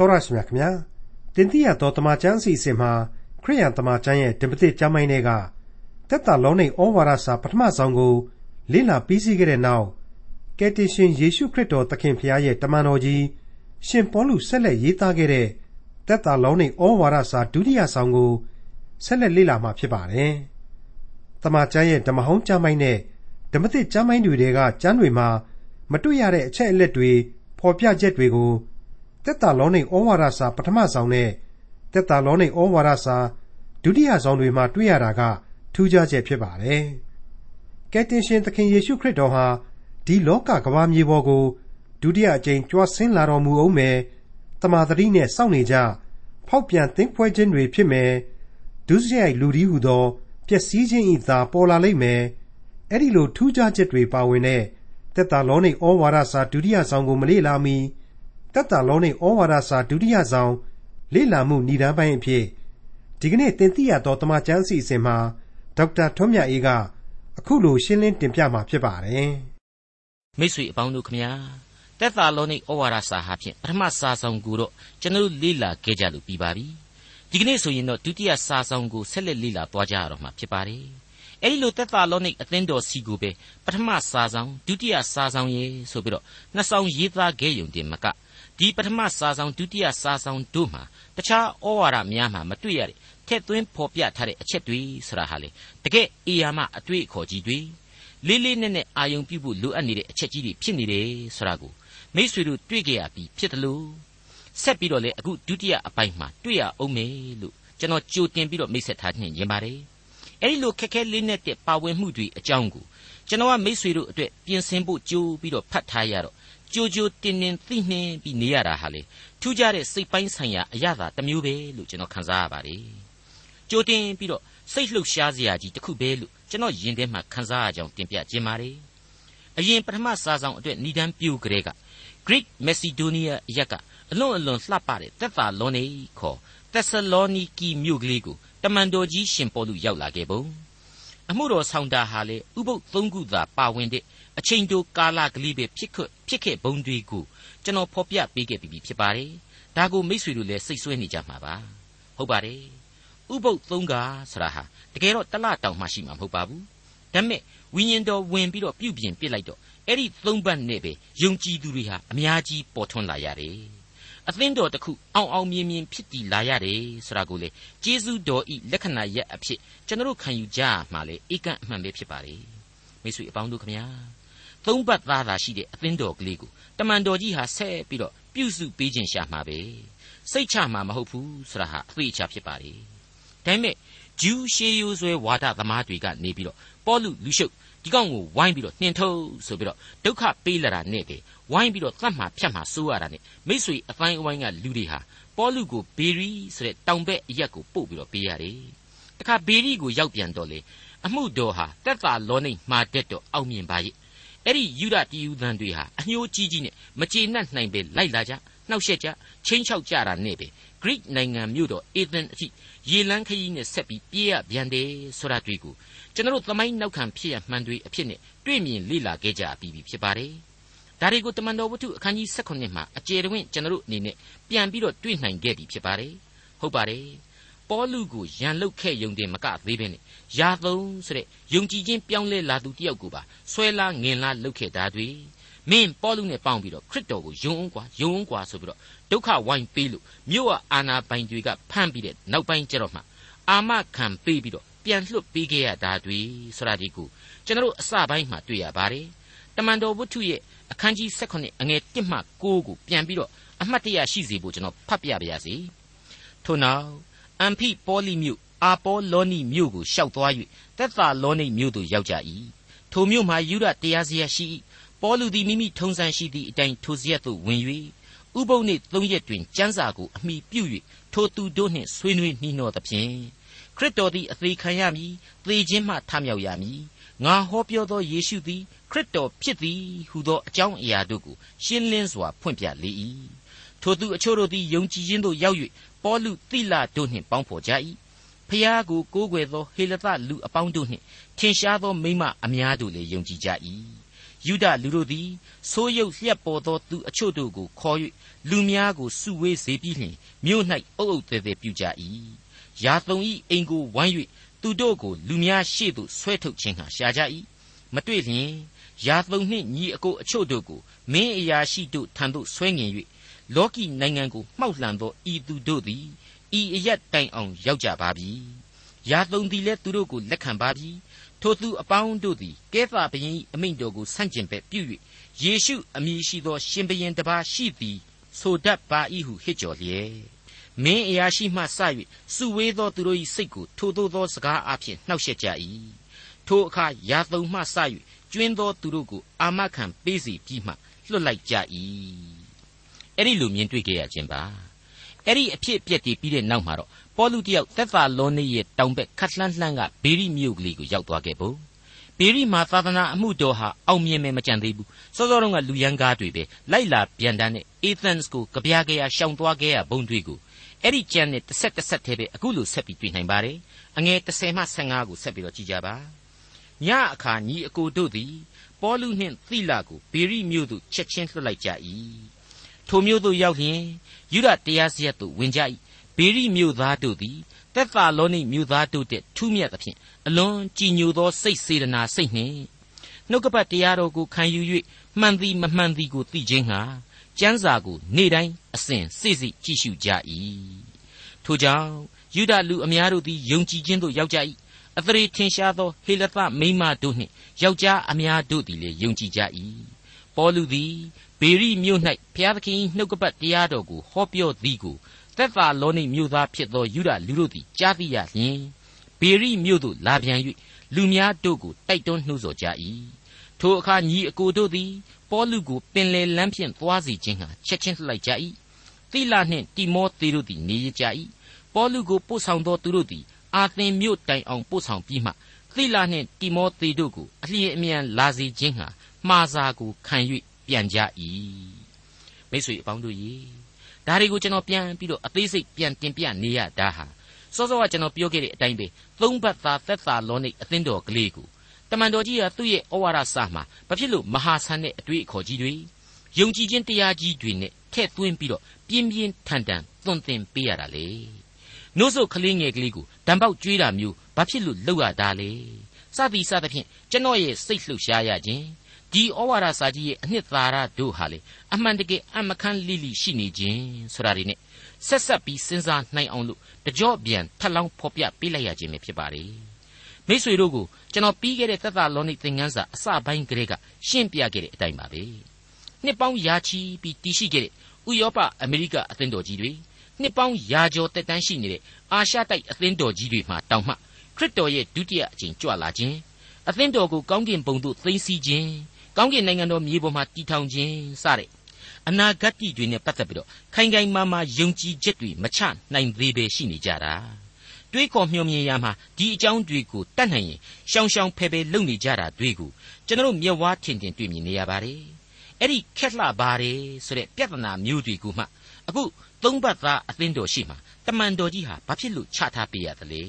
တော်ရရှိမြခင်ဗျာတင်တိရတော်တမချန်းအစီအစဉ်မှာခရိယန်တမချန်းရဲ့ဓမ္မသစ်ကျမ်းပိုင်းတွေကတက်တာလုံးနေဩဝါဒစာပထမဆုံးကိုလေ့လာပြီးစီးခဲ့တဲ့နောက်ကယ်တင်ရှင်ယေရှုခရစ်တော်သခင်ဖျားရဲ့တမန်တော်ကြီးရှင်ပေါလုဆက်လက်ရေးသားခဲ့တဲ့တက်တာလုံးနေဩဝါဒစာဒုတိယဆောင်ကိုဆက်လက်လေ့လာမှာဖြစ်ပါတယ်တမချန်းရဲ့ဓမ္မဟောင်းကျမ်းပိုင်းနဲ့ဓမ္မသစ်ကျမ်းပိုင်းတွေကကျမ်းတွေမှာမတွေ့ရတဲ့အချက်အလက်တွေဖော်ပြချက်တွေကို တက်တာလောနိဩဝါဒစာ ပထမဆောင်နဲ့တက်တာလောနိဩဝါဒစာဒုတိယဆောင်တွေမှာတွေ့ရတာကထူးခြားချက်ဖြစ်ပါတယ်။ကယ်တင်ရှင်သခင်ယေရှုခရစ်တော်ဟာဒီလောကကမ္ဘာမြေပေါ်ကိုဒုတိယအကြိမ်ကြွဆင်းလာတော်မူအောင်မယ်တမာတတိနဲ့စောင့်နေကြဖောက်ပြန်သင်းဖွဲခြင်းတွေဖြစ်မယ်ဒုစရိုက်လူဒီဟုသောပျက်စီးခြင်းဤသာပေါ်လာလိမ့်မယ်အဲ့ဒီလိုထူးခြားချက်တွေပါဝင်တဲ့တက်တာလောနိဩဝါဒစာဒုတိယဆောင်ကိုမလေ့လာမီ တက်တာလောနိဩဝါဒစာဒုတိယဆောင်လေ့လာမှုဏ္ဍာပိုင်းအဖြစ်ဒီကနေ့တင်ပြရသောတမချန်းစီအစဉ်မှာဒေါက်တာထွန်းမြတ်အေးကအခုလိုရှင်းလင်းတင်ပြมาဖြစ်ပါတယ်မိတ်ဆွေအပေါင်းတို့ခမညာတက်တာလောနိဩဝါဒစာဟာဖြင့်ပထမစာဆောင်ကိုတော့ကျွန်တော်လေ့လာခဲ့ကြလို့ပြီးပါပြီဒီကနေ့ဆိုရင်တော့ဒုတိယစာဆောင်ကိုဆက်လက်လေ့လာသွားကြရတော့မှာဖြစ်ပါတယ်အဲဒီလိုသက်သာလောနိတ်အသင်းတော်စီကိုပဲပထမစာဆောင်ဒုတိယစာဆောင်ရေဆိုပြီးတော့နှစ်ဆောင်ရေးသားခဲ့ယုံတင်မက ဒီပထမစာဆောင်ဒုတိယစာဆောင်တို့မှာတခြားဩဝါဒများမှာမတွေ့ရတဲ့ထက်သွင်းဖော်ပြထားတဲ့အချက်တွေဆိုတာဟာလေတကယ်အေယာမအတွေ့အခေါ်ကြီးတွေလေးလေးနက်နက်အာယုံပြုဖို့လိုအပ်နေတဲ့အချက်ကြီးတွေဖြစ်နေတယ်ဆိုတာကိုမိษွေတို့တွေ့ကြရပြီးဖြစ်တယ်လို့ဆက်ပြီးတော့လေအခုဒုတိယအပိုင်းမှာတွေ့ရအောင်မယ်လို့ကျွန်တော်ကြိုတင်ပြီးတော့မိတ်ဆက်ထားခြင်းရင်ပါတယ်အဲ့ဒီလိုခက်ခဲလေးနဲ့တဲ့ပါဝင်မှုတွေအကြောင်းကိုကျွန်တော်ကမိษွေတို့အတွက်ပြင်ဆင်ဖို့ကြိုးပြီးတော့ဖတ်ထားရတော့ ကြိုကြိုတင်တင်သိနှင်းပြီးနေရတာဟာလေထူးခြားတဲ့စိတ်ပိုင်းဆိုင်ရာအရသာတစ်မျိုးပဲလို့ကျွန်တော်ခန်းစားရပါတယ်ကြိုတင်ပြီးတော့စိတ်လှုပ်ရှားစရာကြီးတစ်ခုပဲလို့ကျွန်တော်ယင်ထဲမှာခန်းစားရကြောင်းတင်ပြခြင်းပါတယ်အရင်ပထမစာဆောင်အတွက်ဏ္ဍန်ပြိုကလေးက Greek Macedonia အရက်ကအလွန်အလွန်လှပတဲ့သက်သာလောနေခေါ်သက်ဆလောနီကီမြို့ကလေးကိုတမန်တော်ကြီးရှင်ပေါ်လူရောက်လာခဲ့ပုံအမှုတော်ဆောင်တာဟာလေဥပုပ်သုံးခုသာပါဝင်တဲ့ အချိန်တိုကာလကလေးပဲဖြစ်ခွဖြစ်ခဲ့ဘုံတွေကိုကျွန်တော်ဖော်ပြပေးခဲ့ပြီးဖြစ်ပါတယ်ဒါကိုမိษွေတို့လည်းစိတ်ဆွဲနေကြမှာပါဟုတ်ပါတယ်ဥပုပ်သုံးကားဆိုတာဟာတကယ်တော့တလတောင်မှရှိမှာမဟုတ်ပါဘူးဒါပေမဲ့ဝိညာဉ်တော်ဝင်ပြီးတော့ပြုပြင်ပြစ်လိုက်တော့အဲ့ဒီသုံးပတ်နဲ့ပဲယုံကြည်သူတွေဟာအများကြီးပေါ်ထွန်းလာရတယ်အသင်းတော်တစ်ခုအောင်အောင်မြင်မြင်ဖြစ်တည်လာရတယ်ဆိုတာကိုလေကျေးဇူးတော်ဤလက္ခဏာရက်အဖြစ်ကျွန်တော်ခံယူကြမှာလေဧကန်အမှန်ပဲဖြစ်ပါလေမိတ်ဆွေအပေါင်းတို့ခမညာ သုံးပတ်သားသာရှိတဲ့အသင်းတော်ကလေးကိုတမန်တော်ကြီးဟာဆက်ပြီးတော့ပြုစုပေးခြင်းရှာမှာပဲစိတ်ချမှာမဟုတ်ဘူးဆိုတာဟာအသေးချာဖြစ်ပါလေဒါပေမဲ့ဂျူးရှေးရိုးဆွဲဝါဒသမားတွေကနေပြီးတော့ပေါလုလူရှုပ်ဒီကောင်ကိုဝိုင်းပြီးတော့နှင်ထုတ်ဆိုပြီးတော့ဒုက္ခပေးလာတာနဲ့တည်းဝိုင်းပြီးတော့တတ်မှဖြတ်မှစိုးရတာနဲ့မိษွေအတိုင်းအဝိုင်းကလူတွေဟာပေါလုကိုဘေရီဆိုတဲ့တောင်ဘက်အရက်ကိုပို့ပြီးတော့ပေးရတယ်တခါဘေရီကိုရောက်ပြန်တော့လေအမှုတော်ဟာတက်တာလောနေမှာတက်တော့အောင်မြင်ပါရဲ့ အဲ့ဒီယူဒတီယူသန်တွေဟာအညှိုးကြီးကြီးနဲ့မကျေနပ်နိုင်ပဲလိုက်လာကြနှောက်ယှက်ကြချင်းချောက်ကြတာနဲ့ပဲ Greek နိုင်ငံမြို့တော်အေသင်အထိရေလန်းခရီးနဲ့ဆက်ပြီးပြေးရပြန်တယ်ဆိုတာတွေ့ကိုကျွန်တော်တို့သမိုင်းနောက်ခံဖြစ်ရမှန်တွေအဖြစ်နဲ့တွေ့မြင်လေ့လာခဲ့ကြပြီးပြီဖြစ်ပါတယ်။ဒါတွေကိုတမန်တော်ဝတ္ထုအခန်းကြီး16မှာအကျယ်တွင်ကျွန်တော်တို့အနေနဲ့ပြန်ပြီးတော့တွေ့နိုင်ခဲ့ပြီဖြစ်ပါတယ်။ဟုတ်ပါတယ်။ ပေါလုကိုရန်လုတ်ခဲ့ယုံတင်မကသေးဘဲနဲ့ယာသုံးဆိုတဲ့ယုံကြည်ခြင်းပြောင်းလဲလာသူတယောက်ကိုပါဆွဲလာငင်လာလုတ်ခဲ့တာတွေမင်းပေါလုနဲ့ပေါင်းပြီးတော့ခရစ်တော်ကိုယုံအောင်ကွာယုံအောင်ကွာဆိုပြီးတော့ဒုက္ခဝိုင်းပေးလို့မြို့ဝအာနာပိုင်တွေကဖမ်းပြီးတဲ့နောက်ပိုင်းကျတော့မှအာမခံပေးပြီးတော့ပြန်လွှတ်ပေးခဲ့ရတာတွေဆိုတာဒီကိုကျွန်တော်အစပိုင်းမှာတွေ့ရပါတယ်တမန်တော်ဝတ္ထုရဲ့အခန်းကြီး16အငယ်1မှ9ကိုပြန်ပြီးတော့အမှတ်တရရှိစေဖို့ကျွန်တော်ဖတ်ပြပါရစေထို့နောက် အမ်ဖိပေါလိမြို့အာပေါလောနီမြို့ကိုရှောက်သွား၍သက်သာလောနိမြို့သို့ရောက်ကြ၏ထိုမြို့မှာယူဒတရားစရာရှိပေါလုသည်မိမိထုံစံရှိသည့်အတိုင်းထိုစရက်သို့ဝင်၍ဥပုပ်နှင့်သုံးရက်တွင်ကျမ်းစာကိုအမိပြု၍ထိုသူတို့နှင့်ဆွေးနွေးနှီးနှောသဖြင့်ခရစ်တော်သည်အသေးခံရမည်သေခြင်းမှထမြောက်ရမည်ငါဟောပြောသောယေရှုသည်ခရစ်တော်ဖြစ်သည်ဟုသောအကြောင်းအရာတို့ကိုရှင်းလင်းစွာဖွင့်ပြလေ၏ထိုသူအချို့တို့သည်ယုံကြည်ခြင်းသို့ရောက်၍ ပေါလုတိလတို့နှင့်ပေါင်းဖော်ကြ၏ဖျားကိုကိုးကွယ်သောဟေလသလူအပေါင်းတို့နှင့်ထင်ရှားသောမိမအများတို့လည်းယုံကြည်ကြ၏ယူဒလူတို့သည်ဆိုးရုပ်လျက်ပေါ်သောသူအချို့တို့ကိုခေါ်၍လူများကိုစုဝေးစေပြီးလျှင်မြို့၌အုပ်အုပ်သေးသေးပြုကြ၏ယာသုံဤအိမ်ကိုဝိုင်း၍သူတို့ကိုလူများရှေ့သို့ဆွဲထုတ်ခြင်းဟာရှာကြ၏မတွေ့လျင်ယာသုံနှင့်ညီအကိုအချို့တို့ကိုမင်းအရာရှိတို့ထံသို့ဆွဲငင်၍ လောကီနိုင်ငံကိုမှောက်လှန်သောဤသူတို့သည်ဤအရက်တိုင်အောင်ရောက်ကြပါပြီယာသုံသည်လည်းသူတို့ကိုလက်ခံပါပြီထိုသူအပေါင်းတို့သည်ကဲသာဘရင်အမိန့်တော်ကိုဆန့်ကျင်ဘက်ပြု၍ယေရှုအမည်ရှိသော ရှင်ဘရင်တစ်ပါးရှိသည်ဆိုတတ်ပါ၏ဟုဟစ်ကြော်လျက်မင်းအရာရှိမှစ၍စုဝေးသောသူတို့၏စိတ်ကိုထိုသို့သောစကားအဖြစ်နှောက်ယှက်ကြ၏ထိုအခါယာသုံမှစ၍ကျွင်းသောသူတို့ကိုအာမခံပေးစီပြီးမှလွတ်လိုက်ကြ၏ အဲ့ဒီလိုမြင်တွေ့ကြရခြင်းပါအဲ့ဒီအဖြစ်အပျက်တွေပြီးတဲ့နောက်မှာတော့ပေါလုတယောက်သက်သာလောနေရဲ့တောင်ဘက်ခတ်လှမ်းလှမ်းကဘေရိမြို့ကလေးကိုရောက်သွားခဲ့ဖို့ဘေရိမှာသာသနာအမှုတော်ဟာအောင်မြင်မယ်မကြံသေးဘူးစောစောတုန်းကလူရန်ကားတွေပဲလိုက်လာပြန်တန်းနဲ့အေသန်စ်ကိုကြပြားကြရရှောင်သွားခဲ့ရဘုံတွေကိုအဲ့ဒီကြံနဲ့တစ်ဆက်တစ်ဆက်တည်းပဲအခုလိုဆက်ပြီးတွေ့နိုင်ပါတယ်အငယ်30မှ15ကိုဆက်ပြီးတော့ကြည့်ကြပါညအခါညီအကိုတို့သည်ပေါလုနှင့်သီလကိုဘေရိမြို့သို့ချက်ချင်းလွှတ်လိုက်ကြ၏ ထိုမြို့သို့ရောက်လျင်ယူဒတရားစရက်သို့ဝင်ကြ၏ဘေရိမြို့သားတို့သည်သက်သာလောနိမြို့သားတို့တဲ့ထူးမြတ်သဖြင့်အလွန်ကြည်ညိုသောစိတ်စေတနာစိတ်နှင့်နှုတ်ကပတ်တရားတော်ကိုခံယူ၍မှန်သည်မမှန်သည်ကိုသိခြင်းဟာကျမ်းစာကိုနေ့တိုင်းအစဉ်စိစိကြည့်ရှုကြ၏ထို့ကြောင့်ယူဒလူအများတို့သည်ယုံကြည်ခြင်းသို့ရောက်ကြ၏အသရေထင်ရှားသောဟေလသမိန်းမတို့နှင့်ယောက်ျားအများတို့သည်လည်းယုံကြည်ကြ၏ ပေါလုသည်ဘေရိမြို့၌ဘုရားသခင်နှုတ်ကပတ်တရားတော်ကိုဟောပြောသည်ကိုသက်သာလောနိမြို့သားဖြစ်သောယူဒလူတို့သည်ကြားသိရလျှင်ဘေရိမြို့သို့လာပြန်၍လူများတို့ကိုတိုက်တွန်းနှိုးဆော်ကြ၏ထိုအခါညီအကိုတို့သည်ပေါလုကိုပင်လယ်လမ်းဖြင့်သွားစီခြင်းဟာချက်ချင်းလှလိုက်ကြ၏သီလနှင့်တိမောသေတို့သည်နေရကြ၏ပေါလုကိုပို့ဆောင်သောသူတို့သည်အာသင်မြို့တိုင်အောင်ပို့ဆောင်ပြီးမှသီလနှင့်တိမောသေတို့ကိုအလျင်အမြန်လာစီခြင်းဟာ မှားစာကိုခံ၍ပြန်ကြ၏မိတ်ဆွေအပေါင်းတို့ရေဒါတွေကိုကျွန်တော်ပြန်ပြီးတော့အသေးစိတ်ပြန်တင်ပြနေရတာဟာစောစောကကျွန်တော်ပြောခဲ့တဲ့အတိုင်းပဲသုံးဘတ်သားသက်သာလောနိအသင်းတော်ကလေးကိုတမန်တော်ကြီးကသူ့ရဲ့ဩဝါဒစာမှာဘာဖြစ်လို့မဟာဆန်တဲ့အတွေ့အခေါ်ကြီးတွေယုံကြည်ခြင်းတရားကြီးတွေနဲ့ထည့်သွင်းပြီးတော့ပြင်းပြင်းထန်ထန်သွန်သင်ပေးရတာလေနှုတ်ဆုတ်ကလေးငယ်ကလေးကိုဓာန်ပေါက်ကျွေးတာမျိုးဘာဖြစ်လို့လုပ်ရတာလဲစသည်စသဖြင့်ကျွန်တော်ရဲ့စိတ်လှုပ်ရှားရခြင်း ဒီဩဝါဒစာကြီးရဲ့အနှစ်သာရတို့ဟာလေအမှန်တကယ်အမခန်းလိလိရှိနေခြင်းဆိုတာတွေ ਨੇ ဆက်ဆက်ပြီးစဉ်းစားနိုင်အောင်လို့တကြော့ပြန်ထပ်လောင်းဖော်ပြပေးလိုက်ရခြင်းပဲဖြစ်ပါလေမိษွေတို့ကိုကျွန်တော်ပြီးခဲ့တဲ့သက်သာလောနိသင်ခန်းစာအစပိုင်းကလေးကရှင်းပြခဲ့တဲ့အတိုင်းပါပဲနှစ်ပေါင်းရာချီပြီးတည်ရှိခဲ့တဲ့ဥရောပအမေရိကအသင်းတော်ကြီးတွေနှစ်ပေါင်းရာကျော်တက်တန်းရှိနေတဲ့အာရှတိုက်အသင်းတော်ကြီးတွေမှာတောင်မှခရစ်တော်ရဲ့ဒုတိယအကြိမ်ကြွလာခြင်းအသင်းတော်ကိုကောင်းကင်ဘုံသို့သိမ်းဆည်းခြင်း ကောင်းကင်နိုင်ငံတော်မြေပေါ်မှာတည်ထောင်ခြင်းစတဲ့အနာဂတ်တွေနဲ့ပတ်သက်ပြီးတော့ခိုင်ခိုင်မာမာယုံကြည်ချက်တွေမချနိုင်သေးပဲရှိနေကြတာတွေးခေါ်မျှော်မြင်ရမှာဒီအကြောင်းတွေကိုတတ်နိုင်ရင်ရှောင်ရှောင်ဖယ်ဖယ်လုပ်နေကြတာတွေကိုကျွန်တော်မျက်ဝါးထင်ထင်တွေ့မြင်နေရပါတယ်အဲ့ဒီခက်လှပါတယ်ဆိုတဲ့ပြဿနာမျိုးတွေကိုမှအခုသုံးဘတ်သားအသင်းတော်ရှိမှာတမန်တော်ကြီးဟာဘာဖြစ်လို့ချထားပေးရသလဲ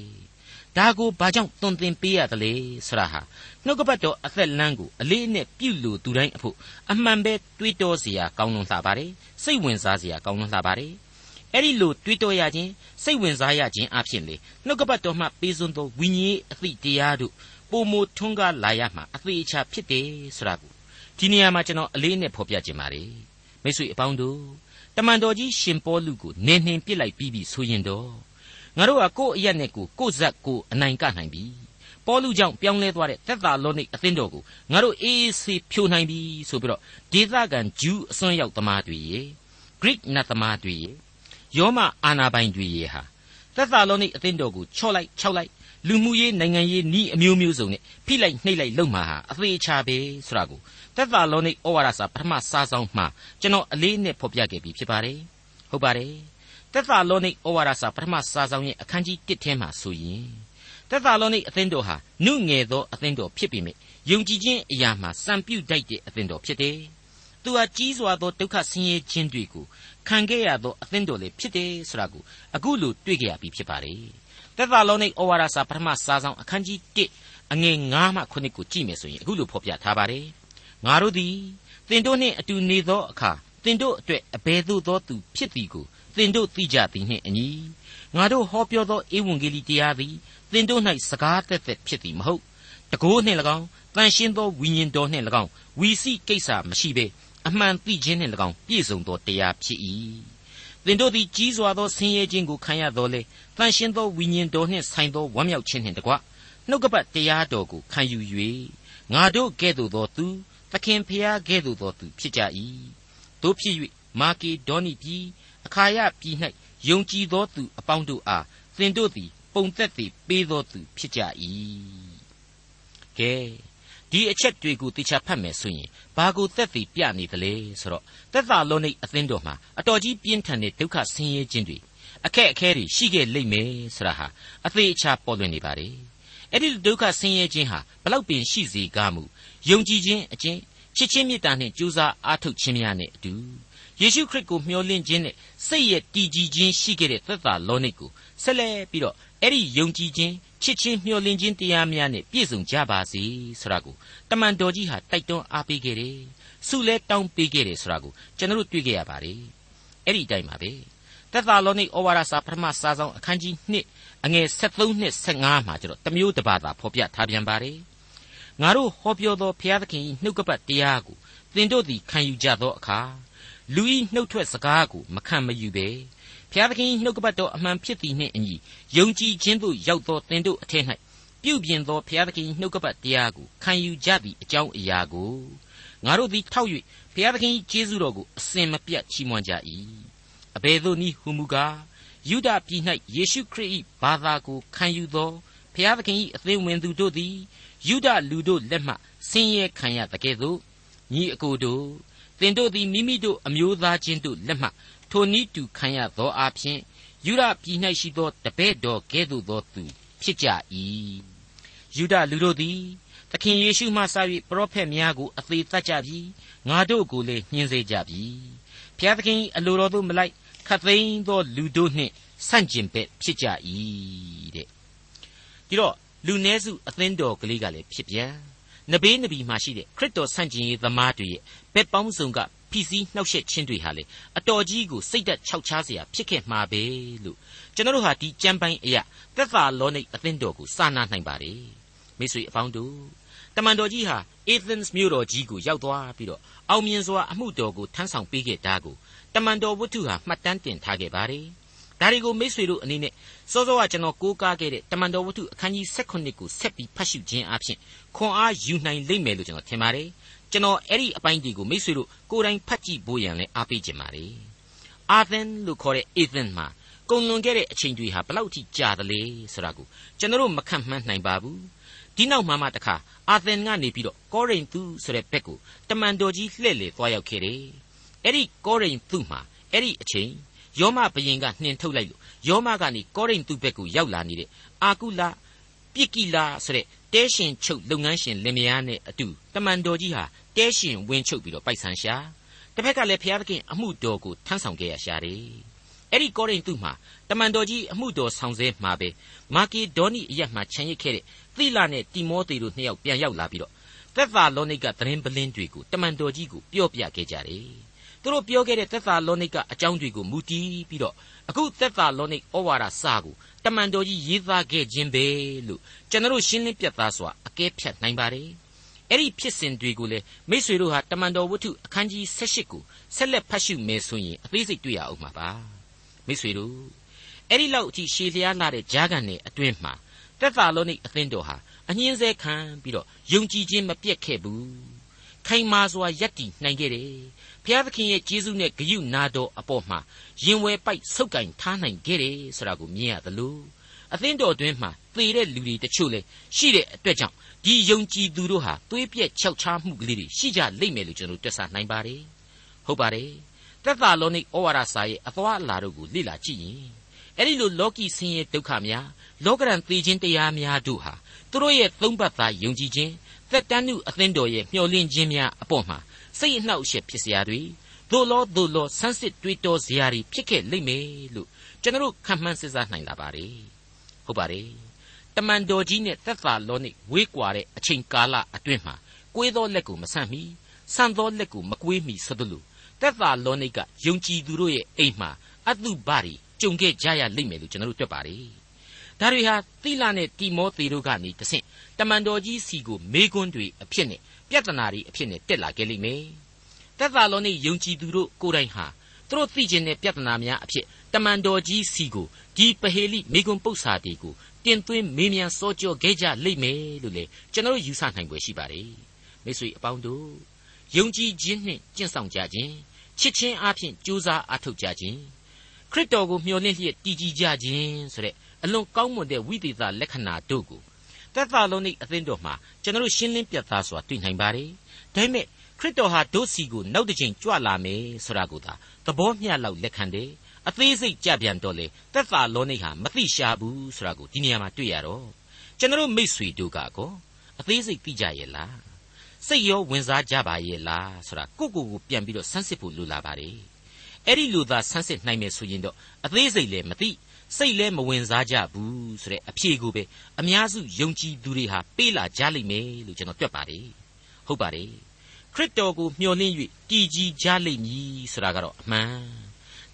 ဒါကိုဘာကြောင့်သွန်သင်ပေးရသလဲဆရာဟာနှုတ်ကပတ်တော်အသက်လမ်းကိုအလေးနဲ့ပြုလို့သူတိုင်းအဖို့အမှန်ပဲတွေးတောเสียကောင်းလွန်လှပါတယ်စိတ်ဝင်စားเสียကောင်းလွန်လှပါတယ်အဲ့ဒီလိုတွေးတောရခြင်းစိတ်ဝင်စားရခြင်းအဖြစ်လေနှုတ်ကပတ်တော်မှပေးစွန်းသောဝိညာဉ်အသည့်တရားတို့ပုံမထွန်းကားလာရမှာအသေးချာဖြစ်တယ်ဆိုတာကိုဒီနေရာမှာကျွန်တော်အလေးနဲ့ဖော်ပြခြင်းပါတယ်မိတ်ဆွေအပေါင်းတို့တမန်တော်ကြီးရှင်ပေါလုကိုနင်းနှင်ပစ်လိုက်ပြီးပြီဆိုရင်တော့ ငါတို့ကကိုယ့်အရက်နဲ့ကိုကိုယ့်ဇက်ကိုအနိုင်ကနိုင်ပြီပေါလုကြောင့်ပြောင်းလဲသွားတဲ့သက်သာလောနိအသင်းတော်ကိုငါတို့အေးအေးဆေးဖြိုနိုင်ပြီဆိုပြီးတော့ဒေသခံဂျူးအစွန်းရောက်သမားတွေရေဂရိနတ်သမားတွေရေယောမအာနာပိုင်တွေရေဟာသက်သာလောနိအသင်းတော်ကိုချော့လိုက်ခြောက်လိုက်လူမှုရေးနိုင်ငံရေးဤအမျိုးမျိုးစုံနဲ့ဖိလိုက်နှိပ်လိုက်လုံမှာဟာအသေးချာပဲဆိုတာကိုသက်သာလောနိဩဝါဒစာပထမစာဆောင်မှာကျွန်တော်အလေးနဲ့ဖော်ပြခဲ့ပြီးဖြစ်ပါတယ်ဟုတ်ပါတယ် သက်သာလောနိဩဝါဒစာပထမစာဆောင်ရဲ့အခန်းကြီး1ထဲမှာဆိုရင်သက်သာလောနိအသင်းတော်ဟာနုငယ်သောအသင်းတော်ဖြစ်ပေမယ့်ယုံကြည်ခြင်းအရာမှာစံပြုတ်တိုက်တဲ့အသင်းတော်ဖြစ်တယ်။သူဟာကြီးစွာသောဒုက္ခဆင်းရဲခြင်းတွေကိုခံခဲ့ရသောအသင်းတော်လေးဖြစ်တယ်ဆိုတာကိုအခုလိုတွေ့ကြရပြီဖြစ်ပါလေ။သက်သာလောနိဩဝါဒစာပထမစာဆောင်အခန်းကြီး1အငယ်9မှ9ကိုကြည့်မယ်ဆိုရင်အခုလိုဖော်ပြထားပါတယ်။ငါတို့သည်သင်တို့နှင့်အတူနေသောအခါသင်တို့အတွက်အဘယ်သို့သောသူဖြစ်သည်ကို သင်တို့သိကြသည်နှင့်အညီငါတို့ဟောပြောသောဧဝံဂေလိတရားသည်သင်တို့၌စကားသက်သက်ဖြစ်သည်မဟုတ်တကိုးနှင့်၎င်းတန်ရှင်းသောဝိညာဉ်တော်နှင့်၎င်းဝီစီကိစ္စမရှိဘဲအမှန်သိခြင်းနှင့်၎င်းပြည့်စုံသောတရားဖြစ်၏သင်တို့သည်ကြီးစွာသောဆင်းရဲခြင်းကိုခံရတော်လေတန်ရှင်းသောဝိညာဉ်တော်နှင့်ဆိုင်သောဝမ်းမြောက်ခြင်းနှင့်တကွနှုတ်ကပတ်တရားတော်ကိုခံယူ၍ငါတို့ကဲ့သို့သောသူသခင်ဖျားကဲ့သို့သောသူဖြစ်ကြ၏တို့ဖြစ်၍မာကေဒေါနိပြည် အခါယပြည်၌ယုံကြည်သောသူအပေါင်းတို့အားသင်တို့သည် ပုံသက်သည်ပေးသောသူဖြစ်ကြ၏ကဲဒီအချက်တွေကိုတေချာဖတ်မယ်ဆိုရင်ဘာကိုသက်သေပြနေသလဲဆိုတော့သက်သာလုံးនៃအသင်းတော်မှာအတော်ကြီးပြင်းထန်တဲ့ဒုက္ခဆင်းရဲခြင်းတွေအခက်အခဲတွေရှိခဲ့လိမ့်မယ်ဆိုတာဟာအသေးအချာပေါ်လွင်နေပါ रे အဲ့ဒီဒုက္ခဆင်းရဲခြင်းဟာဘလောက်ပင်ရှိစေကားမူယုံကြည်ခြင်းအကျင့်ချစ်ချင်းမေတ္တာနှင့်ကြိုးစားအားထုတ်ခြင်းများနဲ့အတူ ယေရှုခရစ်ကိုမျှော်လင့်ခြင်းနဲ့စိတ်ရဲ့တည်ကြည်ခြင်းရှိခဲ့တဲ့သက်သာလောနိတ်ကိုဆက်လက်ပြီးတော့အဲ့ဒီယုံကြည်ခြင်းချစ်ချင်းမျှော်လင့်ခြင်းတရားများနဲ့ပြည့်စုံကြပါစေဆိုတာကိုတမန်တော်ကြီးဟာတိုက်တွန်းအားပေးခဲ့တယ်။ဆုလဲတောင်းပေးခဲ့တယ်ဆိုတာကိုကျွန်တော်တို့တွေ့ခဲ့ရပါတယ်။အဲ့ဒီအတိုင်းပါပဲ။သက်သာလောနိဩဝါဒစာပထမစာဆောင်အခန်းကြီး1အငယ်73နှစ်15မှာကျတော့တမျိုးတစ်ပါးသာဖော်ပြထားပြန်ပါတယ်။ငါတို့ဟောပြောသောဘုရားသခင်၏နှုတ်ကပတ်တရားကိုသင်တို့သည်ခံယူကြသောအခါ လူ၏နှုတ်ထွက်စကားကိုမခံမယူဘဲဘုရားသခင်နှုတ်ကပတ်တော်အမှန်ဖြစ်သည်နှင့်အညီယုံကြည်ခြင်းသို့ရောက်သောသင်တို့အထက်၌ပြုပြင်သောဘုရားသခင်နှုတ်ကပတ်တရားကိုခံယူကြသည့်အကြောင်းအရာကိုငါတို့သည်ထောက်၍ဘုရားသခင်ကျေးဇူးတော်ကိုအစင်မပြတ်ချီးမွမ်းကြ၏အဘယ်သို့နည်းဟူမူကားယုဒပြည်၌ယေရှုခရစ်၏ဘာသာကိုခံယူသောဘုရားသခင်၏အသင်းဝင်သူတို့သည်ယုဒလူတို့လက်မှဆင်းရဲခံရတကဲ့သို့ညီအကိုတို့ သင်တို့သည်မိမိတို့အမျိုးသားချင်းတို့လက်မှထိုနည်းတူခံရသောအဖြစ်ယူဒပြည်၌ရှိသောတပည့်တော်ကဲ့သို့သောသူဖြစ်ကြ၏ယူဒလူတို့သည်သခင်ယေရှုမှစ၍ပရောဖက်များကိုအသေးသတ်ကြပြီငါတို့ကိုလည်းညှင်းစေကြပြီဘုရားသခင်အလိုတော်သို့မလိုက်ခတ်သိမ်းသောလူတို့နှင့်ဆန့်ကျင်ဘက်ဖြစ်ကြ၏တဲ့ဒီတော့လူနည်းစုအသင်းတော်ကလေးကလည်းဖြစ်ပြန် နဘေးနဘီမှာရှိတဲ့ခရစ်တော်ဆန့်ကျင်ရေးသမားတွေရဲ့ဘက်ပေါင်းစုံကဖြစ်စည်းနှောက်ယှက်ခြင်းတွေဟာလေအတော်ကြီးကိုစိတ်သက်ခြောက်ခြားစရာဖြစ်ခဲ့မှာပဲလို့ကျွန်တော်တို့ဟာဒီကြံပိုင်းအရာသက်သာလောနိတ်အသင်းတော်ကိုစာနာနိုင်ပါတယ်မိတ်ဆွေအပေါင်းတို့တမန်တော်ကြီးဟာ Athens မြို့တော်ကြီးကိုရောက်သွားပြီးတော့အောင်မြင်စွာအမှုတော်ကိုထမ်းဆောင်ပေးခဲ့တာကိုတမန်တော်ဝတ္ထုဟာမှတ်တမ်းတင်ထားခဲ့ပါတယ် ဒါတွေကိုမိษွေတို့အနေနဲ့စောစောကကျွန်တော်ကိုးကားခဲ့တဲ့တမန်တော်ဝတ္ထုအခန်းကြီး16ကိုဆက်ပြီးဖတ်ရှုခြင်းအပြင်ခွန်အားယူနိုင်လိမ့်မယ်လို့ကျွန်တော်ထင်ပါတယ်ကျွန်တော်အဲ့ဒီအပိုင်းဒီကိုမိတ်ဆွေတို့ကိုယ်တိုင်ဖတ်ကြည့်ဖို့ရန်လည်းအားပေးခြင်းပါတယ်အာသင်လို့ခေါ်တဲ့အေသင်မှာကုန်လွန်ခဲ့တဲ့အချိန်တွေဟာဘလောက်ထိကြာသလဲဆိုတာကိုကျွန်တော်မခန့်မှန်းနိုင်ပါဘူးဒီနောက်မှမှတခါအာသင်ကနေပြီးတော့ကောရိန္သုဆိုတဲ့ဘက်ကိုတမန်တော်ကြီးလှည့်လေသွားရောက်ခဲ့တယ်အဲ့ဒီကောရိန္သုမှာအဲ့ဒီအချိန် ယောမဘယင်ကနှင်ထုတ်လိုက်လို့ယောမကနေကောရိန္သုဘက်ကိုရောက်လာနေတဲ့အာကုလပြစ်ကိလာဆိုတဲ့တဲရှင်ချုပ်လုပ်ငန်းရှင်လင်မယားနဲ့အတူတမန်တော်ကြီးဟာတဲရှင်ဝင်ချုပ်ပြီးတော့ပိုက်ဆံရှာတစ်ဖက်ကလည်းဘုရားသခင်အမှုတော်ကိုထမ်းဆောင်ခဲ့ရရှာတယ်အဲ့ဒီကောရိန္သုမှာတမန်တော်ကြီးအမှုတော်ဆောင်ဆဲမှာပဲမာကီဒေါနီအရက်မှာခြံရစ်ခဲ့တဲ့သီလနဲ့တီမောသေတို့နှစ်ယောက်ပြန်ရောက်လာပြီးတော့သက်သာလောနိကသတင်းပလင်းတွေကိုတမန်တော်ကြီးကိုပြောပြခဲ့ကြတယ် သူတို့ပြောခဲ့တဲ့သက်သာလောနိကအကြောင်းတွေကိုမူတည်ပြီးတော့အခုသက်သာလောနိဩဝါဒစာကိုတမန်တော်ကြီးရေးသားခဲ့ခြင်းပဲလို့ကျွန်တော်ရှင်းလင်းပြသစွာအကဲဖြတ်နိုင်ပါတယ်အဲ့ဒီဖြစ်စဉ်တွေကိုလေမိษွေတို့ဟာတမန်တော်ဝတ္ထုအခန်းကြီး16ကိုဆက်လက်ဖတ်ရှုမယ်ဆိုရင်အသေးစိတ်တွေ့ရအောင်မှာပါမိษွေတို့အဲ့ဒီလောက်အထိရှည်လျားလာတဲ့ဂျာကန်နဲ့အတွင်းမှာတက်သာလုံးနိအသင်းတော်ဟာအငင်းဆဲခံပြီးတော့ယုံကြည်ခြင်းမပြတ်ခဲ့ဘူး ခိုင်မာစွာယက်တည်နိုင်ခဲ့တယ်ဘုရားသခင်ရဲ့ကျေးဇူးနဲ့ဂရုနာတော်အပေါ်မှာရင်ဝယ်ပိုက်ဆုပ်ကင်ထားနိုင်ခဲ့တယ်ဆိုတာကိုမြင်ရသလိုအသင်းတော်တွင်မှသေတဲ့လူတွေတချို့လည်းရှိတဲ့အတွက်ကြောင့်ဒီယုံကြည်သူတို့ဟာသွေးပြက်ခြောက်ခြားမှုကလေးတွေရှိကြလိမ့်မယ်လို့ကျွန်တော်တွက်ဆနိုင်ပါတယ်ဟုတ်ပါတယ်သက်သာလောနိဩဝါဒစာရဲ့အသွားအလာတို့ကိုလေ့လာကြည့်ရင်အဲ့ဒီလိုလောကီဆင်းရဲဒုက္ခများလောကရန်သေခြင်းတရားများတို့ဟာသူတို့ရဲ့သုံးပတ်သားယုံကြည်ခြင်း သက်တမ်းနုအသင်းတော်ရဲ့မျှော်လင့်ခြင်းများအပေါ်မှာစိတ်အနှောက်အယှက်ဖြစ်စရာတွေသို့လောသို့လောဆန်းစစ်တွေးတောစရာတွေဖြစ်ခဲ့လိမ့်မယ်လို့ကျွန်တော်ခံမှန်းစဉ်းစားနိုင်လာပါတယ်ဟုတ်ပါတယ်တမန်တော်ကြီးနဲ့သက်သာလောနိဝေးကွာတဲ့အချိန်ကာလအတွင်းမှာကွေးသောလက်ကိုမဆန့်မီဆန့်သောလက်ကိုမကွေးမီဆိုသလိုသက်သာလောနိကယုံကြည်သူတို့ရဲ့အိမ်မှာအတုပတွေကြုံခဲ့ကြရလိမ့်မယ်လို့ကျွန်တော်တို့တွေ့ပါတယ် ဒါတွေဟာသီလနဲ့တိမောသေတို့ကနေတဆင့်တမန်တော်ကြီးစီကိုမေကွန်းတွေအဖြစ်နဲ့ပြဿနာတွေအဖြစ်နဲ့တက်လာခဲ့လိမ့်မယ်သက်သာလောနိယုံကြည်သူတို့ကိုယ်တိုင်ဟာသူတို့သိကျင်တဲ့ပြဿနာများအဖြစ်တမန်တော်ကြီးစီကိုဒီပဟေလိမေကွန်းပု္ပ္ပာတီကိုတင်သွင်းမေးမြန်းစောကြောခဲ့ကြလိမ့်မယ်လို့လေကျွန်တော်ယူဆနိုင်ွယ်ရှိပါတယ်မိတ်ဆွေအပေါင်းတို့ယုံကြည်ခြင်းနှင့်ကျင့်ဆောင်ကြခြင်းချစ်ခြင်းအပြင်ကြိုးစားအားထုတ်ကြခြင်းခရစ်တော်ကိုမျှော်လင့်လျက်တည်ကြည်ကြခြင်းဆိုတဲ့ အလွန်ကောင်းမွန်တဲ့ဝိသေသလက္ခဏာတို့ကိုသက်သာလုံးនៃအသင်းတော်မှာကျွန်တော်ရှင်းလင်းပြသစွာတွေ့နိုင်ပါတယ်ဒါပေမဲ့ခရစ်တော်ဟာဒုစီကိုနောက်တစ်ချိန်ကြွလာမယ်ဆိုတာကိုသာသဘောမျှလောက်လက်ခံတယ်အသေးစိတ်ကြပြန်တော့လေသက်သာလောနိဟာမသိရှာဘူးဆိုတာကိုဒီနေရာမှာတွေ့ရတော့ကျွန်တော်မိษွေတို့ကကောအသေးစိတ်သိကြရဲ့လားစိတ်ရောဝင်စားကြပါရဲ့လားဆိုတာကိုကိုကိုပြန်ပြီးတော့ဆန်းစစ်ဖို့လိုလာပါတယ်အဲ့ဒီလိုသာဆန်းစစ်နိုင်မယ်ဆိုရင်တော့အသေးစိတ်လည်းမသိ စိတ်လည်းမဝင်စားကြဘူးဆိုတဲ့အဖြေကိုပဲအများစုယုံကြည်သူတွေဟာပေးလာကြလိမ့်မယ်လို့ကျွန်တော်တွက်ပါတယ်ဟုတ်ပါတယ်ခရစ်တော်ကိုမျှော်လင့်၍တည်ကြည်ကြလိမ့်မည်ဆိုတာကတော့အမှန်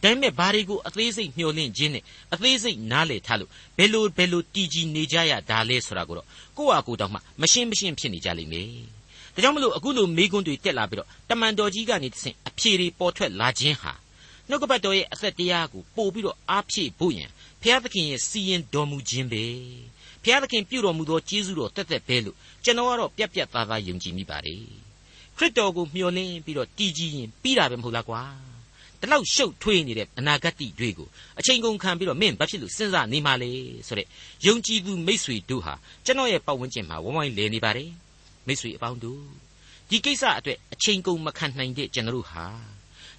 ဒါပေမဲ့ဘာတွေကိုအသေးစိတ်မျှော်လင့်ခြင်းနဲ့အသေးစိတ်နားလည်ထားလို့ဘယ်လိုဘယ်လိုတည်ကြည်နေကြရတာလဲဆိုတာကိုတော့ကိုယ့်ဟာကိုယ်တောင်မှမရှင်းမရှင်းဖြစ်နေကြလိမ့်မယ်ဒါကြောင့်မလို့အခုလိုမိကွန်းတွေတက်လာပြီးတော့တမန်တော်ကြီးကနေတဆင့်အဖြေတွေပေါ်ထွက်လာခြင်းဟာနှုတ်ကပတ်တော်ရဲ့အသက်တရားကိုပို့ပြီးတော့အားဖြည့်ဖို့ယင် ဘုရားသခင်ရဲ့စီရင်တော်မူခြင်းပဲဘုရားသခင်ပြုတော်မူသောကျေးဇူးတော်တက်တက်ပဲလို့ကျွန်တော်ကတော့ပြက်ပြက်သားသားယုံကြည်မိပါတယ်ခရစ်တော်ကိုမျှော်လင့်ပြီးတော့တည်ကြည်ရင်ပြီးတာပဲမဟုတ်လားကွာဒီလောက်ရှုပ်ထွေးနေတဲ့အနာဂတ်တွေကိုအချိန်ကုန်ခံပြီးတော့မင်းဘာဖြစ်လို့စဉ်းစားနေမှလဲဆိုတဲ့ယုံကြည်သူမိษွေတို့ဟာကျွန်တော်ရဲ့ပတ်ဝန်းကျင်မှာဝိုင်းဝိုင်းလဲနေပါတယ်မိษွေအပေါင်းတို့ဒီကိစ္စအတွက်အချိန်ကုန်မခံနိုင်တဲ့ကျွန်တော်ဟာ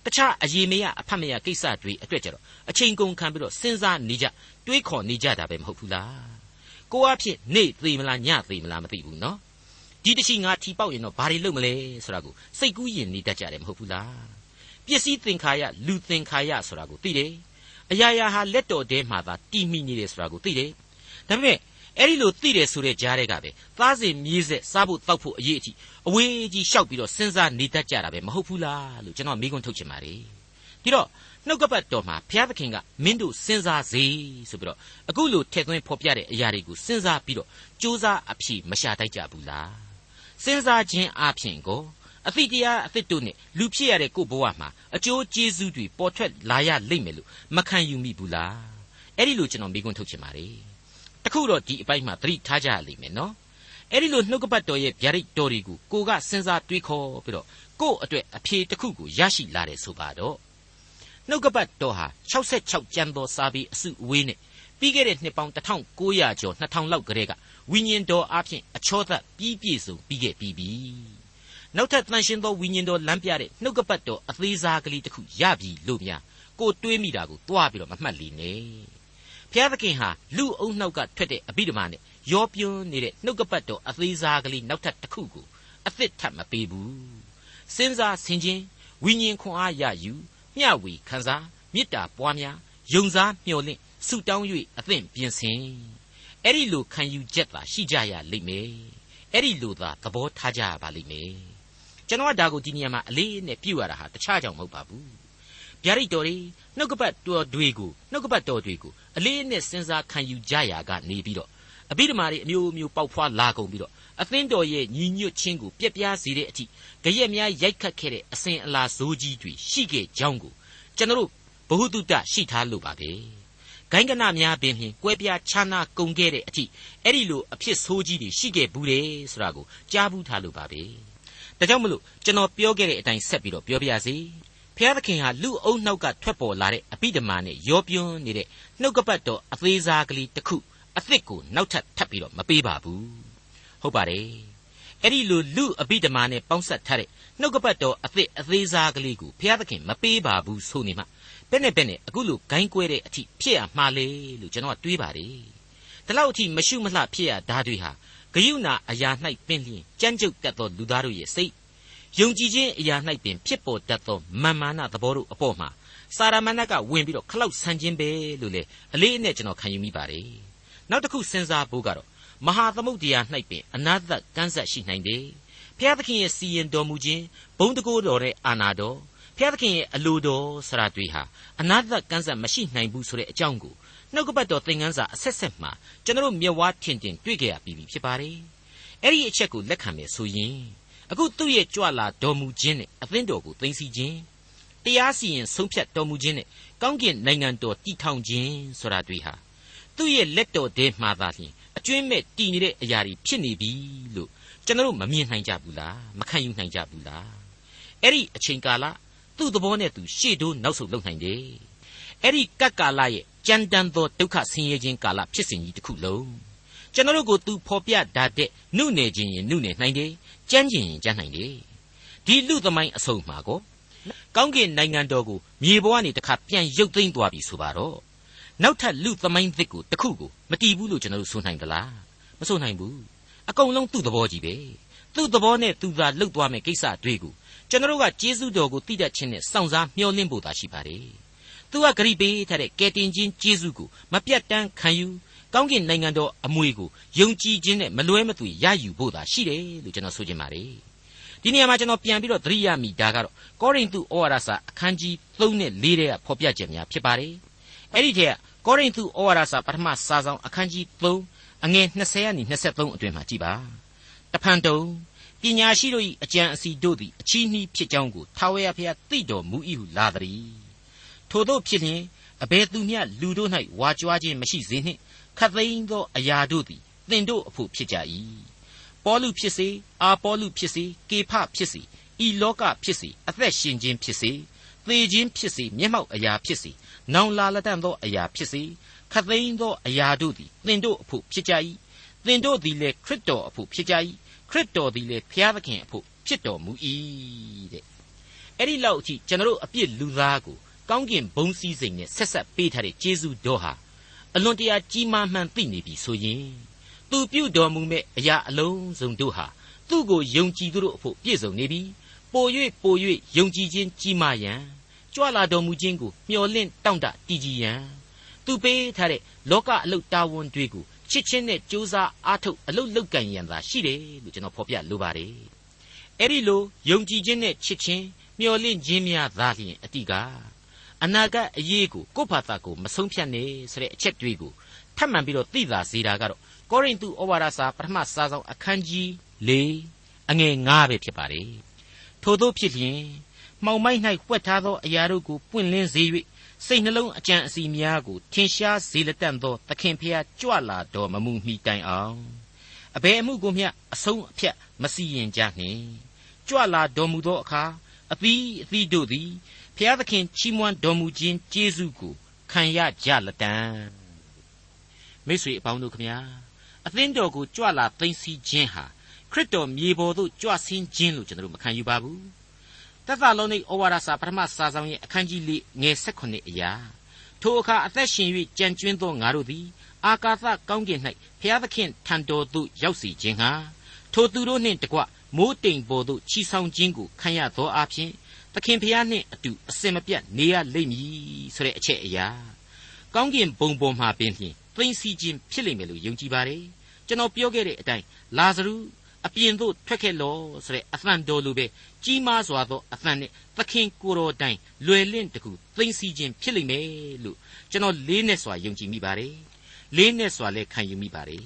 တခြားအရေးမရအဖတ်မရကိစ္စတွေအတွက်ကြတော့အချိန်ကုန်ခံပြီးတော့စဉ်းစားနေကြတွေးခေါ်နေကြတာပဲမဟုတ်ဘူးလားကိုအဖြစ်နေသေးမလားညသေးမလားမသိဘူးနော်ဒီတရှိငါထီပေါက်ရင်တော့ဘာတွေလုပ်မလဲဆိုတာကိုစိတ်ကူးရင်နေတတ်ကြတယ်မဟုတ်ဘူးလားပစ္စည်းသင်္ခါရလူသင်္ခါရဆိုတာကိုသိတယ်အရာရာဟာလက်တော်ထဲမှာသာတည်မိနေတယ်ဆိုတာကိုသိတယ်ဒါပေမဲ့ အဲ့ဒီလိုသိတယ်ဆိုတဲ့ကြားတဲ့ကပဲသားစဉ်မြေးဆက်စားဖို့တောက်ဖို့အရေးအထိအဝေးကြီးရှောက်ပြီးတော့စဉ်းစားနေတတ်ကြတာပဲမဟုတ်ဘူးလားလို့ကျွန်တော်မိကွန်းထုတ်ချင်ပါတယ်ဒီတော့နှုတ်ကပတ်တော်မှာဘုရားသခင်ကမင်းတို့စဉ်းစားစေဆိုပြီးတော့အခုလိုထည့်သွင်းဖော်ပြတဲ့အရာတွေကိုစဉ်းစားပြီးတော့စူးစမ်းအဖြေမရှာတိုက်ကြဘူးလားစဉ်းစားခြင်းအပြင်ကိုအသည့်တရားအသစ်တို့နဲ့လူဖြစ်ရတဲ့ကိုဘဝမှာအကျိုးကျေးဇူးတွေပေါ်ထွက်လာရလိမ့်မယ်လို့မခံယူမိဘူးလားအဲ့ဒီလိုကျွန်တော်မိကွန်းထုတ်ချင်ပါတယ်တ ခုတော့ဒီအပိုင်းမှာသတိထားကြရလိမ့်မယ်နော်အဲ့ဒီလိုနှုတ်ကပတ်တော်ရဲ့ဗျာဒိတ်တော်တွေကိုကိုကစဉ်းစားတွေးခေါ်ပြီးတော့ကို့အတွက်အဖြေတစ်ခုကိုရရှိလာတယ်ဆိုပါတော့နှုတ်ကပတ်တော်ဟာ66ကျမ်းတော်စာပေအစုအဝေးနဲ့ပြီးခဲ့တဲ့နှစ်ပေါင်း1900ကျော်2000လောက်ကတည်းကဝိညာဉ်တော်အဖြစ်အချောသက်ပြီးပြည့်စုံပြီးခဲ့ပြီးပြီနောက်ထပ်တန်ရှင်သောဝိညာဉ်တော်လမ်းပြတဲ့နှုတ်ကပတ်တော်အသေးစားကလေးတစ်ခုရပြီလို့များကိုတွေးမိတာကိုတွားပြီးတော့မမှတ်လီနဲ့ ဘုရားသခင်ဟာလူအုံနှောက်ကထွက်တဲ့အဘိဓမ္မာနဲ့ရောပြွန်းနေတဲ့နှုတ်ကပတ်တော်အသေးစားကလေးနောက်ထပ်တစ်ခုကိုအသစ်ထပ်မပေးဘူးစဉ်းစားဆင်ခြင်ဝိညာဉ်ခွန်အားရယူမျှဝေခံစားမေတ္တာပွားများယုံစားမျှော်လင့်ဆုတောင်း၍အသင့်ပြင်ဆင်အဲ့ဒီလိုခံယူချက်သာရှိကြရလိမ့်မယ်အဲ့ဒီလိုသာသဘောထားကြရပါလိမ့်မယ်ကျွန်တော်ကဒါကိုဒီနေရာမှာအလေးနဲ့ပြုတ်ရတာဟာတခြားကြောင့်မဟုတ်ပါဘူး ဗျာဒိတ်တော်တွေနှုတ်ကပတ်တော်တွေကိုနှုတ်ကပတ်တော်တွေကိုအလေးနဲ့စဉ်းစားခံယူကြရကနေပြီးတော့အဘိဓမ္မာတွေအမျိုးမျိုးပေါက်ဖွာလာကုန်ပြီးတော့အသင်းတော်ရဲ့ညီညွတ်ခြင်းကိုပြက်ပြားစေတဲ့အထိကြရက်များရိုက်ခတ်ခဲ့တဲ့အစဉ်အလာဇိုးကြီးတွေရှိခဲ့ကြောင်းကိုကျွန်တော်ဘ ഹു တုတရှိထားလို့ပါပဲဂိုင်းကနများပင်ဖြင့်ကွဲပြားခြားနာကုန်ခဲ့တဲ့အထိအဲ့ဒီလိုအဖြစ်ဆိုးကြီးတွေရှိခဲ့ဘူးတယ်ဆိုတာကိုကြားဘူးထားလို့ပါပဲဒါကြောင့်မလို့ကျွန်တော်ပြောခဲ့တဲ့အတိုင်းဆက်ပြီးတော့ပြောပြရစီ ဖျားသခင်ဟာလူအုပ်နှောက်ကထွက်ပေါ်လာတဲ့အပိဓမ္မာနဲ့ရောပြွန်းနေတဲ့နှုတ်ကပတ်တော်အသေးစားကလေးတစ်ခုအသစ်ကိုနောက်ထပ်ထပ်ပြီးတော့မပေးပါဘူးဟုတ်ပါတယ်အဲ့ဒီလိုလူအပိဓမ္မာနဲ့ပေါင်းဆက်ထားတဲ့နှုတ်ကပတ်တော်အသစ်အသေးစားကလေးကိုဘုရားသခင်မပေးပါဘူးဆိုနေမှဘယ်နဲ့ဘယ်နဲ့အခုလိုဂိုင်းကွဲတဲ့အထိဖြစ်ရမှာလေလို့ကျွန်တော်ကတွေးပါတယ်ဒီလောက်အထိမရှုမလှဖြစ်ရဓာတွေဟာဂယုဏအရာ၌ပင်လျင်ကြမ်းကြုတ်တတ်သောလူသားတို့ရဲ့စိတ် ယုံကြည်ခြင်းအရာ၌ပင်ဖြစ်ပေါ်တတ်သောမာမာနသဘောတို့အပေါ်မှာစာရမဏတ်ကဝင်ပြီးတော့ခလောက်ဆန်ခြင်းပဲလို့လေအလေးအနက်ကျွန်တော်ခံယူမိပါတယ်နောက်တစ်ခုစဉ်းစားဖို့ကတော့မဟာသမုဒ္ဒရာ၌ပင်အနာတ္တကန်းဆက်ရှိနိုင်တယ်ဘဖျားသခင်ရဲ့စီရင်တော်မူခြင်းဘုံတကိုးတော်တဲ့အာနာတော်ဖျားသခင်ရဲ့အလိုတော်ဆရာတွေဟာအနာတကန်းဆက်မရှိနိုင်ဘူးဆိုတဲ့အကြောင်းကိုနှုတ်ကပတ်တော်သင်ခန်းစာအဆက်ဆက်မှာကျွန်တော်မျက်ဝါးထင်ထင်တွေ့ကြရပြီးပြီဖြစ်ပါတယ်အဲ့ဒီအချက်ကိုလက်ခံမယ်ဆိုရင် အခုသူ့ရဲ့ကြွလာတော်မူခြင်းနဲ့အသင်းတော်ကိုသိသိခြင်းတရားစီရင်ဆုံးဖြတ်တော်မူခြင်းနဲ့ကောင်းကင်နိုင်ငံတော်တည်ထောင်ခြင်းဆိုတာတွေဟာသူ့ရဲ့လက်တော်ထဲမှာသာလျှင်အကျွင်းမဲ့တည်နေတဲ့အရာတွေဖြစ်နေပြီလို့ကျွန်တော်မမြင်နိုင်ကြဘူးလားမခံယူနိုင်ကြဘူးလားအဲ့ဒီအချိန်ကာလသူ့သဘောနဲ့သူရှေ့တိုးနောက်ဆုတ်လုပ်နိုင်တယ်အဲ့ဒီကပ်ကာလရဲ့ကြမ်းတမ်းသောဒုက္ခဆင်းရဲခြင်းကာလဖြစ်စဉ်ကြီးတစ်ခုလုံးကျွန်တော်တို့ကိုသူဖော်ပြတာတဲ့နုနယ်ခြင်းရင်နုနယ်နိုင်တယ် ကြမ်းခြင်းရင်ကြမ်းနိုင်တယ်ဒီလူသမိုင်းအဆုံးမှာကိုကောင်းကင်နိုင်ငံတော်ကိုမြေပေါ်ကနေတခါပြန်ရုပ်သိမ်းသွားပြီဆိုပါတော့နောက်ထပ်လူသမိုင်းသစ်ကိုတခုကိုမတီးဘူးလို့ကျွန်တော်တို့ဆိုနိုင်သလားမဆိုနိုင်ဘူးအကုန်လုံးသူ့သဘောကြီးပဲသူ့သဘောနဲ့သူသာလှုပ်သွားမယ်ကိစ္စတွေကိုကျွန်တော်တို့ကကျေးဇူးတော်ကိုသိတတ်ခြင်းနဲ့စောင့်စားမျှော်လင့်ဖို့သာရှိပါတယ်သူကဂရိပေးထားတဲ့ကယ်တင်ခြင်းကျေးဇူးကိုမပြတ်တမ်းခံယူ ကောင်းကင်နိုင်ငံတော်အမွေကိုယုံကြည်ခြင်းနဲ့မလွဲမသွေရယူဖို့သာရှိတယ်လို့ကျွန်တော်ဆိုချင်ပါတယ်ဒီနေရာမှာကျွန်တော်ပြန်ပြီးတော့သတိရမိတာကတော့ကောရိန္သုဩဝါဒစာအခန်းကြီး3နဲ့4ထဲကဖော်ပြချက်များဖြစ်ပါတယ်အဲ့ဒီထက်ကကောရိန္သုဩဝါဒစာပထမစာဆောင်အခန်းကြီး3အငယ်20ကနေ23အတွင်မှာကြည်ပါတဖန်တုံပညာရှိတို့၏အကြံအစီတို့သည်အချီးနှီးဖြစ်ကြောင်းကိုထာဝရဘုရားသိတော်မူ၏ဟုလာသည်ထို့သောဖြစ်လျင်အဘယ်သူမျှလူတို့၌ဝါကြွားခြင်းမရှိစေနှင့် ခတ်သိမ်းသောအရာတို့သည်သင်တို့အဖို့ဖြစ်ကြ၏ပေါလုဖြစ်စေအာပေါလုဖြစ်စေကေဖဖြစ်စေဤလောကဖြစ်စေအသက်ရှင်ခြင်းဖြစ်စေသေခြင်းဖြစ်စေမျက်မှောက်အရာဖြစ်စေနောင်လာလက်တန့်သောအရာဖြစ်စေခတ်သိမ်းသောအရာတို့သည်သင်တို့အဖို့ဖြစ်ကြ၏သင်တို့သည်လည်းခရစ်တော်အဖို့ဖြစ်ကြ၏ခရစ်တော်သည်လည်းဘုရားသခင်အဖို့ဖြစ်တော်မူ၏တဲ့အဲ့ဒီလောက်အထိကျွန်တော်တို့အပြစ်လူသားကိုကောင်းကင်ဘုံစည်းစိမ်နဲ့ဆက်ဆက်ပေးထားတဲ့ကျေးဇူးတော်ဟာ အလွန်တရာကြီးမားမှန်သိနေပြီဆိုရင်သူပြုတော်မူမဲ့အရာအလုံးစုံတို့ဟာသူ့ကိုယုံကြည်သူတို့အဖို့ပြည့်စုံနေပြီပို၍ပို၍ယုံကြည်ခြင်းကြီးမားရန်ကြွလာတော်မူခြင်းကိုမျှော်လင့်တောင့်တတည်ကြည်ရန်သူပေးထားတဲ့လောကအလုတ်တာဝန်တွေကိုချစ်ချင်းနဲ့ကြိုးစားအားထုတ်အလုတ်လုတ်ကန်ရန်သာရှိတယ်လို့ကျွန်တော်ဖော်ပြလိုပါတယ်အဲ့ဒီလိုယုံကြည်ခြင်းနဲ့ချစ်ချင်းမျှော်လင့်ခြင်းများသာလျှင်အတိက အနာဂတ်အရေးကိုကိုယ့်ဘာသာကိုမဆုံးဖြတ်နဲ့ဆိုတဲ့အချက်တွေကိုထပ်မံပြီးတော့သိသာစေတာကတော့ကောရိန္သုဩဝါဒစာပထမစာဆောင်အခန်းကြီး၄အငယ်9ပဲဖြစ်ပါတယ်ထို့သောဖြစ်လျင်မှောင်မိုက်၌ဝှက်ထားသောအရာတို့ကိုပွင့်လင်းစေ၍စိတ်နှလုံးအကြံအစီများကိုထင်ရှားစေလက်တန့်သောသခင်ဖျားကြွလာတော်မမူမီတိုင်အောင်အဘယ်အမှုကိုမျှအဆုံးအဖြတ်မစီရင်ကြနှင့်ကြွလာတော်မူသောအခါအသီးအသီးတို့သည် ဖျားသခင်ချီးမွမ်းတော်မူခြင်းကျေးဇူးကိုခံရကြလက်တံမိတ်ဆွေအပေါင်းတို့ခမညာအသင်းတော်ကိုကြွလာသိမ်းဆီးခြင်းဟာခရစ်တော်မြေပေါ်သို့ကြွဆင်းခြင်းလို့ကျွန်တော်တို့မခံယူပါဘူးသက်သာလုံးនៃဩဝါဒစာပထမစာဆောင်ရဲ့အခန်းကြီး၄ငယ်၁၈အရာထိုအခါအသက်ရှင်၍ကြံကျွင်းသောငါတို့သည်အာကာသကောင်းကင်၌ဖျားသခင်ထံတော်သို့ရောက်စီခြင်းဟာထိုသူတို့နှင့်တကွမိုးတိမ်ပေါ်သို့ချီဆောင်ခြင်းကိုခံရသောအဖြစ်သ ခင်ဖျားနှင့်အတူအစင်မပြတ်နေရလိမ့်မည်ဆိုတဲ့အချက်အရာကောင်းကင်ဘုံပေါ်မှာပင်ဖြင့်သိမ့်စီခြင်းဖြစ်လိမ့်မယ်လို့ယုံကြည်ပါတယ်ကျွန်တော်ပြောခဲ့တဲ့အတိုင်းလာဇရုအပြင်သို့ထွက်ခဲ့လောဆိုတဲ့အသံတော်လိုပဲကြီးမားစွာသောအသံနဲ့သခင်ကိုယ်တော်တိုင်လွယ်လင့်တကူသိမ့်စီခြင်းဖြစ်လိမ့်မယ်လို့ကျွန်တော်လေးနဲ့စွာယုံကြည်မိပါတယ်လေးနဲ့စွာလည်းခံယူမိပါတယ်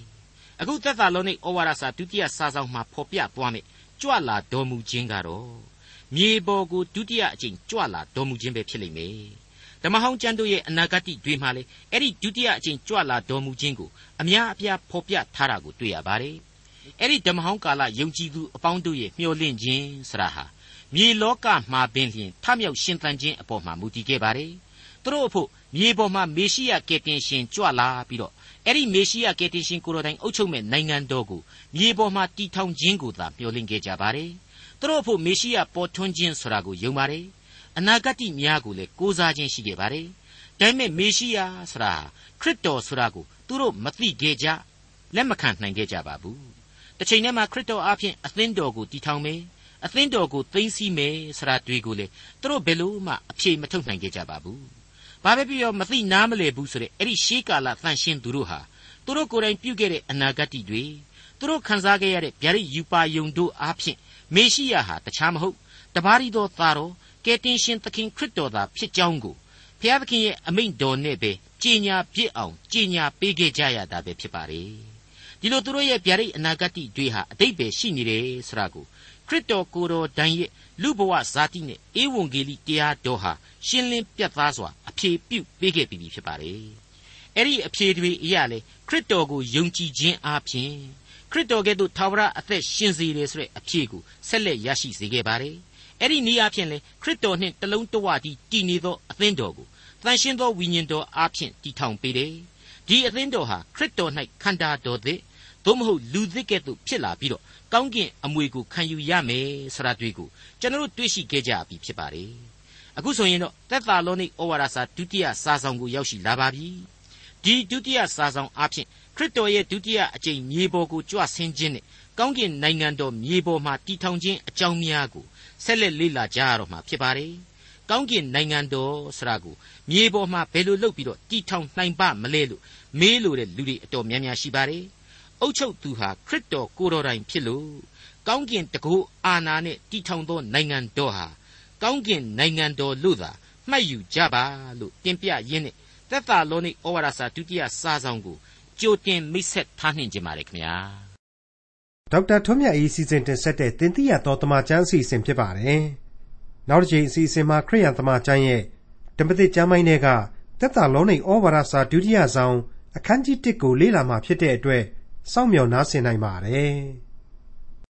အခုသက်သာလုံးနဲ့ဩဝါဒစာဒုတိယစာဆောင်မှာဖော်ပြသွားမယ်ကြွလာတော်မူခြင်းကတော့ မြေပေါ်ကိုဒုတိယအကြိမ်ကြွလာတော်မူခြင်းပဲဖြစ်လိမ့်မယ်ဓမ္မဟောင်းကျမ်းတို့ရဲ့အနာဂတ်တွေမှာလေအဲ့ဒီဒုတိယအကြိမ်ကြွလာတော်မူခြင်းကိုအများအပြားဖော်ပြထားတာကိုတွေ့ရပါတယ်အဲ့ဒီဓမ္မဟောင်းကာလယုံကြည်သူအပေါင်းတို့ရဲ့မျှော်လင့်ခြင်းဆရာဟာမြေလောကမှာပင်လျင်ထမြောက်ရှင်သန်ခြင်းအပေါ်မှာမူတည်ခဲ့ပါတယ်သူတို့အဖို့မြေပေါ်မှာမေရှိယကယ်တင်ရှင်ကြွလာပြီးတော့အဲ့ဒီမေရှိယကယ်တင်ရှင်ကိုတော်တိုင်အုပ်ချုပ်မဲ့နိုင်ငံတော်ကိုမြေပေါ်မှာတည်ထောင်ခြင်းကိုသာမျှော်လင့်ခဲ့ကြပါတယ် သူတို့အဖို့မေရှိယပေါ်ထွန်းခြင်းဆိုတာကိုယုံပါတယ်အနာဂတ်များကိုလည်းကိုးစားခြင်းရှိခဲ့ပါတယ်ဒါပေမဲ့မေရှိယဆိုတာခရစ်တော်ဆိုတာကိုသူတို့မသိခဲ့ကြလက်မခံနိုင်ခဲ့ကြပါဘူးတစ်ချိန်တည်းမှာခရစ်တော်အားဖြင့်အသင်းတော်ကိုတည်ထောင်မယ်အသင်းတော်ကိုသိမ်းဆည်းမယ်ဆိုတာတွေ့ကိုလေသူတို့ဘယ်လို့မှအဖြေမထုတ်နိုင်ခဲ့ကြပါဘူးဘာပဲပြောမသိနားမလည်ဘူးဆိုတဲ့အဲ့ဒီရှေးကာလတန်ရှင်းသူတို့ဟာသူတို့ကိုယ်တိုင်ပြုခဲ့တဲ့အနာဂတ်တွေသူတို့ခံစားခဲ့ရတဲ့ဗျာဒိတ်ယူပါယုံတို့အားဖြင့် မေရှိယဟာတခြားမဟုတ်တပါးရီသောသားတော်ကယ်တင်ရှင်သခင်ခရစ်တော်သာဖြစ်ကြောင်းကိုဘုရားသခင်ရဲ့အမိန့်တော်နဲ့ပဲကြီးညာပြစ်အောင်ကြီးညာပေးခဲ့ကြရတာပဲဖြစ်ပါလေဒီလိုသူတို့ရဲ့ဗျာဒိတ်အနာဂတ်တွေဟာအတိတ်ပဲရှိနေတယ်ဆိုတာကိုခရစ်တော်ကိုယ်တော်တိုင်ရဲ့လူဘဝဇာတိနဲ့ဧဝံဂေလိတရားတော်ဟာရှင်းလင်းပြတ်သားစွာအဖြေပြုပေးခဲ့ပြီဖြစ်ပါလေအဲ့ဒီအဖြေတွေအရာလေခရစ်တော်ကိုယုံကြည်ခြင်းအပြင် ခရစ်တော်ကဲ့သို့ထာဝရအသက်ရှင်စေတယ်ဆိုတဲ့အဖြေကိုဆက်လက်ရရှိစေခဲ့ပါတယ်အဲ့ဒီနည်းအားဖြင့်လေခရစ်တော်နှင့်တလုံးတဝတည်းတည်နေသောအသင်းတော်ကိုတန်ရှင်းသောဝိညာဉ်တော်အားဖြင့်တည်ထောင်ပေးတယ်ဒီအသင်းတော်ဟာခရစ်တော်၌ခန္ဓာတော်သစ်သို့မဟုတ်လူသစ်ကဲ့သို့ဖြစ်လာပြီးတော့ကောင်းကင်အမွေကိုခံယူရမယ်ဆိုတာတွေ့ကိုကျွန်တော်တို့တွေ့ရှိခဲ့ကြပြီဖြစ်ပါတယ်အခုဆိုရင်တော့သက်သာလောနိဩဝါဒစာဒုတိယစာဆောင်ကိုရောက်ရှိလာပါပြီ ဒီဒုတိယစာဆောင်အဖြစ်ခရစ်တော်ရဲ့ဒုတိယအကြိမ်မြေပေါ်ကိုကြွဆင်းခြင်းနဲ့ကောင်းကင်နိုင်ငံတော်မြေပေါ်မှာတည်ထောင်ခြင်းအကြောင်းများကိုဆက်လက်လေ့လာကြရတော့မှာဖြစ်ပါတယ်။ကောင်းကင်နိုင်ငံတော်ဆိုတာကိုမြေပေါ်မှာဘယ်လိုလုပ်ပြီးတော့တည်ထောင်နိုင်ပါမလဲလို့မေးလို့တဲ့လူတွေအတော်များများရှိပါတယ်။အုတ်ချုပ်သူဟာခရစ်တော်ကိုယ်တော်တိုင်ဖြစ်လို့ကောင်းကင်တကူအာနာနဲ့တည်ထောင်သောနိုင်ငံတော်ဟာကောင်းကင်နိုင်ငံတော်လို့သာမှတ်ယူကြပါလို့တင်ပြရင်းနဲ့ သက်သာလောနိဩဝါဒစာဒုတိယစာဆောင်ကိုကြိုတင်မိတ်ဆက်ထားနှင်ကြပါရခင်ဗျာဒေါက်တာထွန်းမြတ်အေးစီစဉ်တင်ဆက်တဲ့တင်ပြတော်တမချန်းအစီအစဉ်ဖြစ်ပါတယ်နောက်တစ်ချိန်အစီအစဉ်မှာခရိယန်တမချန်းရဲ့ဓမ္မသစ်ကျမ်းပိုင်းတွေကသက်သာလောနိဩဝါဒစာဒုတိယဆောင်အခန်းကြီး1ကိုလေ့လာမှဖြစ်တဲ့အတွက်စောင့်မျှော်နားဆင်နိုင်ပါတယ်။